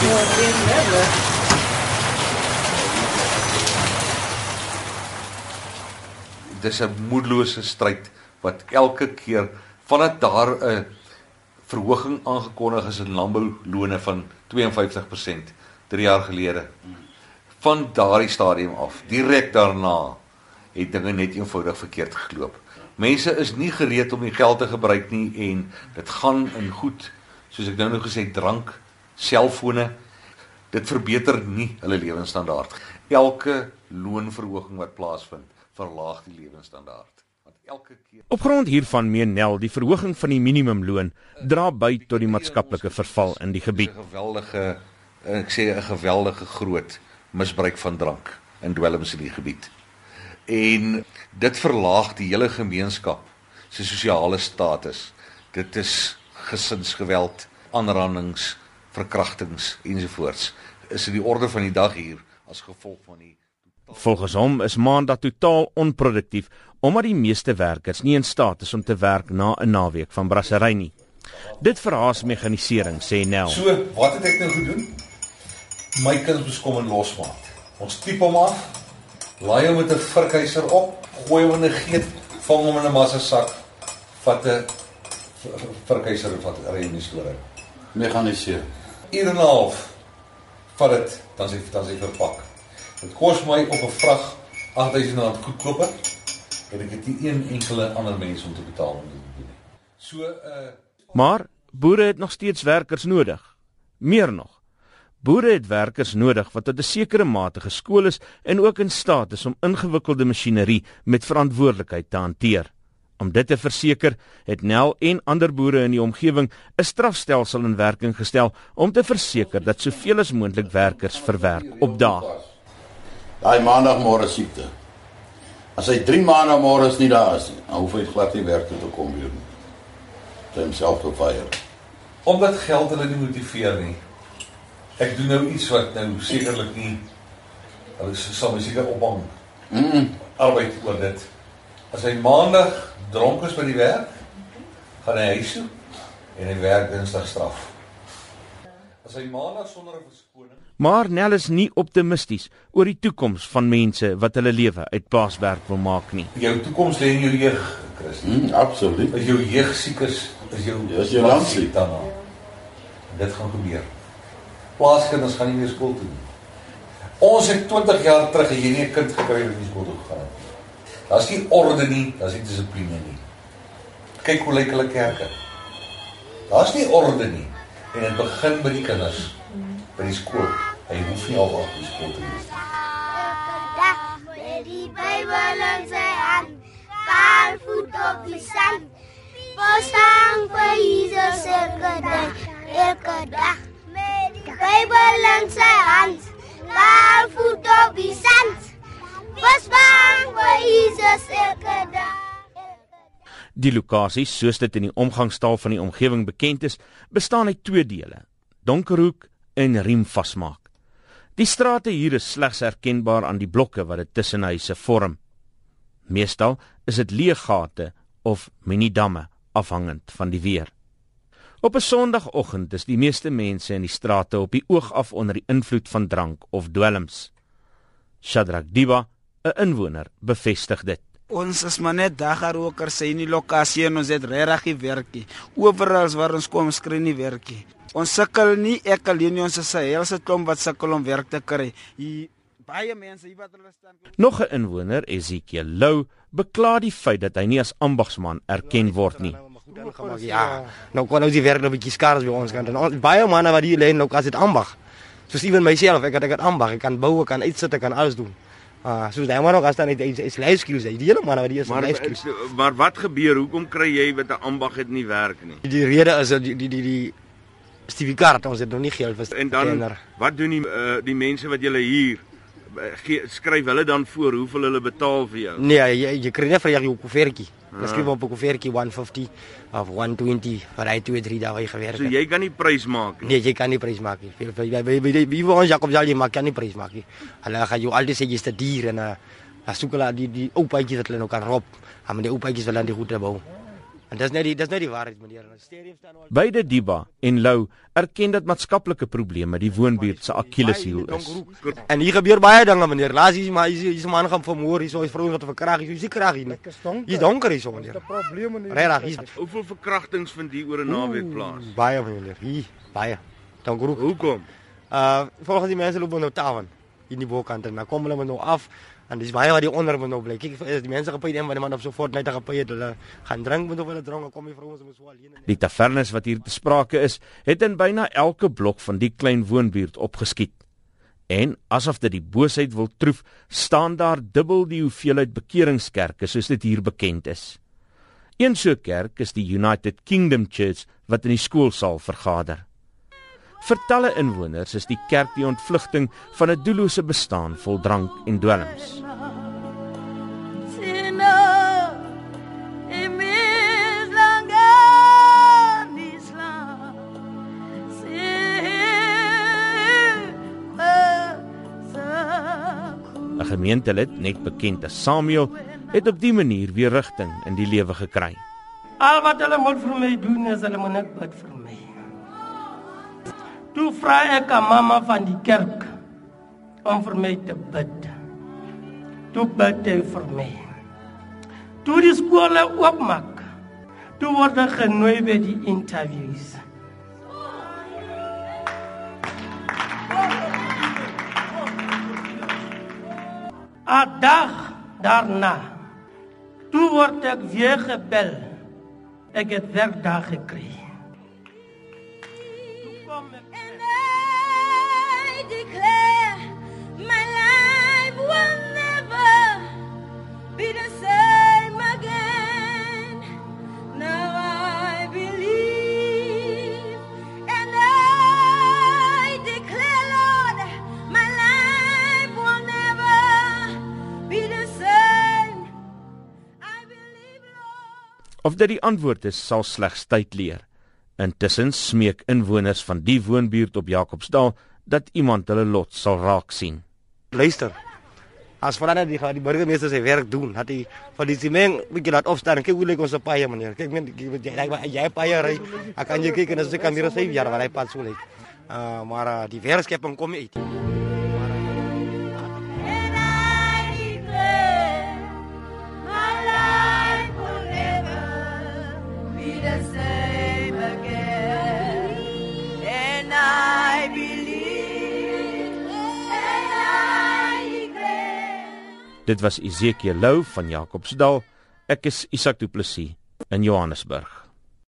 Ja, dit is Dis 'n moedelose stryd wat elke keer vandat daar 'n verhoging aangekondig is in landboulone van 52% 3 jaar gelede. Van daardie stadium af, direk daarna, het dinge net eenvoudig verkeerd geloop. Mense is nie gereed om die geld te gebruik nie en dit gaan in goed, soos ek nou nog gesê drank, selfone. Dit verbeter nie hulle lewensstandaard. Elke loonverhoging wat plaasvind, verlaag die lewensstandaard. Want elke keer Op grond hiervan meen Nel die verhoging van die minimumloon dra by tot die maatskaplike verval in die gebied. 'n geweldige ek sê 'n geweldige groot misbruik van drank in dwelms in die gebied. En dit verlaag die hele gemeenskap se sosiale status. Dit is gesinsgeweld, aanrandings, verkrachtings ensovoorts. Is in die orde van die dag hier as gevolg van die Volgens hom is Maandag totaal onproduktief omdat die meeste werkers nie in staat is om te werk na 'n naweek van brassery nie. Dit verhaas mekanisering, sê Nel. So, wat het ek nou gedoen? My kind moes kom en losmaak. Ons tipe hom af, laai hom met 'n vurkheiser op, gooi hom in 'n geet, vang hom in 'n massa sak, vat 'n vurkheiser en vat ry in die storie. Mekaniseer. Uur en 'n half vat dit, dan dit dan dit verpak. Dit kos my op 'n vrag R8000 goedkoper en ek het nie een enkele ander mens om te betaal om dit te doen nie. So uh Maar boere het nog steeds werkers nodig. Meer nog. Boere het werkers nodig wat tot 'n sekere mate geskool is en ook in staat is om ingewikkelde masjinerie met verantwoordelikheid te hanteer. Om dit te verseker, het Nel en ander boere in die omgewing 'n strafstelsel in werking gestel om te verseker dat soveel as moontlik werkers verwerk op daag. Daai maandagmôre siekte. As hy 3 maandagmôres nie daar is nie, dan hoef hy glad nie werk toe te kom weer nie. Sy homself te fire. omdat geld hulle nie motiveer nie. Ek doen nou iets wat nou sekerlik nie hulle sal my seker ophang. Mm. Arbeid oor dit. As hy maandag dronk is by die werk, gaan hy huis toe en hy werk dinsdag straf. As hy maandag sonder 'n verskoning Maar Nel is nie optimisties oor die toekoms van mense wat hulle lewe uit plaaswerk wil maak nie. jou toekoms lê in jou jeug, Christus. Mm, absoluut. As jou jeug siek is, is jou Ja, is jou land siek. dan. Dit gaan gebeur. Plaaskinders gaan nie meer skool toe nie. Ons het 20 jaar terug 'n kind gekry wat nie skool toe gegaan het. Daar's nie orde nie, daar's nie dissipline nie. Kyk hoe lyk hulle kerke. Daar's nie orde nie. En dit begin by die kinders by die skool. Hy hoef nie al op die skool te wees nie. Dag met die Bybel in sy hand, kaal voet op die sand. Verstaan vir Jesus elke dag, elke dag met die Bybel in sy hand, kaal voet op die sand. Verstaan vir Jesus elke dag. Die lokasie, soos dit in die omgangstaal van die omgewing bekend is, bestaan uit twee dele: Donkerhoek en Riem vasmaak. Die strate hier is slegs herkenbaar aan die blokke wat dit tussen huise vorm. Meestal is dit leë gate of mini-damme afhangend van die weer. Op 'n Sondagoggend is die meeste mense in die strate op die oog af onder die invloed van drank of dwelms. Shadrack Diba, 'n inwoner, bevestig dit. Ons is maar net dagarokers sy in die lokasie en ons het regtig werkie. Oral waar ons kom skry nie werkie. Ons sukkel nie ek alleen nie, ons is 'n helse klomp wat sukkel om werk te kry. Hier baie mense hier wat hulle staan. Nog 'n inwoner, Ezekiel Lou, bekla die feit dat hy nie as ambagsman erken word nie. Ja, nou kon ons die werk nou bietjie skaars by ons kant. En baie manne wat hier lê nou as dit ambag. Soos ewen myself, ek het ek het ambag, ek kan bou, ek kan uitsit, ek kan alles doen. Ah, soos daai man ook as dan net is, life skills, die hele manne wat hier is, Maar life skills. maar wat gebeur? Hoekom kry jy wat 'n ambag het nie werk nie? Die rede is dat die die die, die Stevie Card ons het nog nie geld vir En dan trainer. wat doen die uh, die mense wat julle hier gee, skryf hulle dan voor hoeveel hulle betaal vir jou? Nee, jy jy kry net vir jou koevertjie. Dan skryf op 'n koevertjie 150 of 120 vir hy 2 3 dae gewerk. So het. jy kan nie prys maak nie. Nee, jy kan nie prys maak nie. Wie ons Jakob Jali maak kan nie prys maak nie. Hulle gaan jou altyd sê jy's te duur en uh, dan soek hulle die die oupaatjies wat hulle nou kan rob. Maar die oupaatjies wil dan die goede bou. En dis net die dis net die waarheid meneer. In die stadium staan al Beide Diba en Lou erken dat maatskaplike probleme die woonbuurt se Achilleshiel is. En hier gebeur baie dinge meneer. Laas hier maar hier is 'n man gaan vermoor, hier is 'n vrou wat verkrag, hier is die krag hier. nie. Hier is donker hier so meneer. Probleme nie. Regtig, hier Hoeveel verkrachtings vind hier oor 'n naweek plaas? baie meneer. Hier, baie. Donker. Hoekom? Uh volgens die mense loop nou tawen in die bokant en dan kom hulle nou af en dis baie wat die onder moet nou bly. Kyk, die mense gepy een wat die man op so voort net gepy het, hulle gaan drink moet of hulle dronk, kom die vrouens moet so alleen. Die tavernes wat hier te sprake is, het in byna elke blok van die klein woonbuurt opgeskiet. En asof dit die boosheid wil troef, staan daar dubbel die hoeveelheid bekeringskerke soos dit hier bekend is. Een so kerk is die United Kingdom Church wat in die skoolsaal vergader. Vir talle inwoners is die kerk die ontvlugting van 'n doellose bestaan vol drank en dwelms. Gemeentelid, net bekend as Samuel, het op die manier weer rigting in die lewe gekry. Al wat hulle moet vir my doen is hulle moet net bid vir my. Toe vra ek aan mamma van die kerk om vir my te bid. Toe bid hy vir my. Toe die skole oopmaak, toe word ek genooi by die interviews. A dag daarna, toe word ek weer gebel. Ek het werkdag gekry. Of dit die antwoord is, sal slegs tyd leer. Intussen smeek inwoners van die woonbuurt op Jacobsdal dat iemand hulle lot sal raak sien. Luister. As vanaand die die burgemeester sy werk doen, dat hy van die simeng bietjie laat opstaan en kyk hoe lyk ons paai meneer. Kyk men jy jy jy paai ry. Ek kan jy kyk en as ek kan hier sê jaar waar hy pad so lyk. Uh maar uh, die werkskepping kom uit. Dit was Ezekiel Lou van Jacobsdal. Ek is Isak Du Plessis in Johannesburg.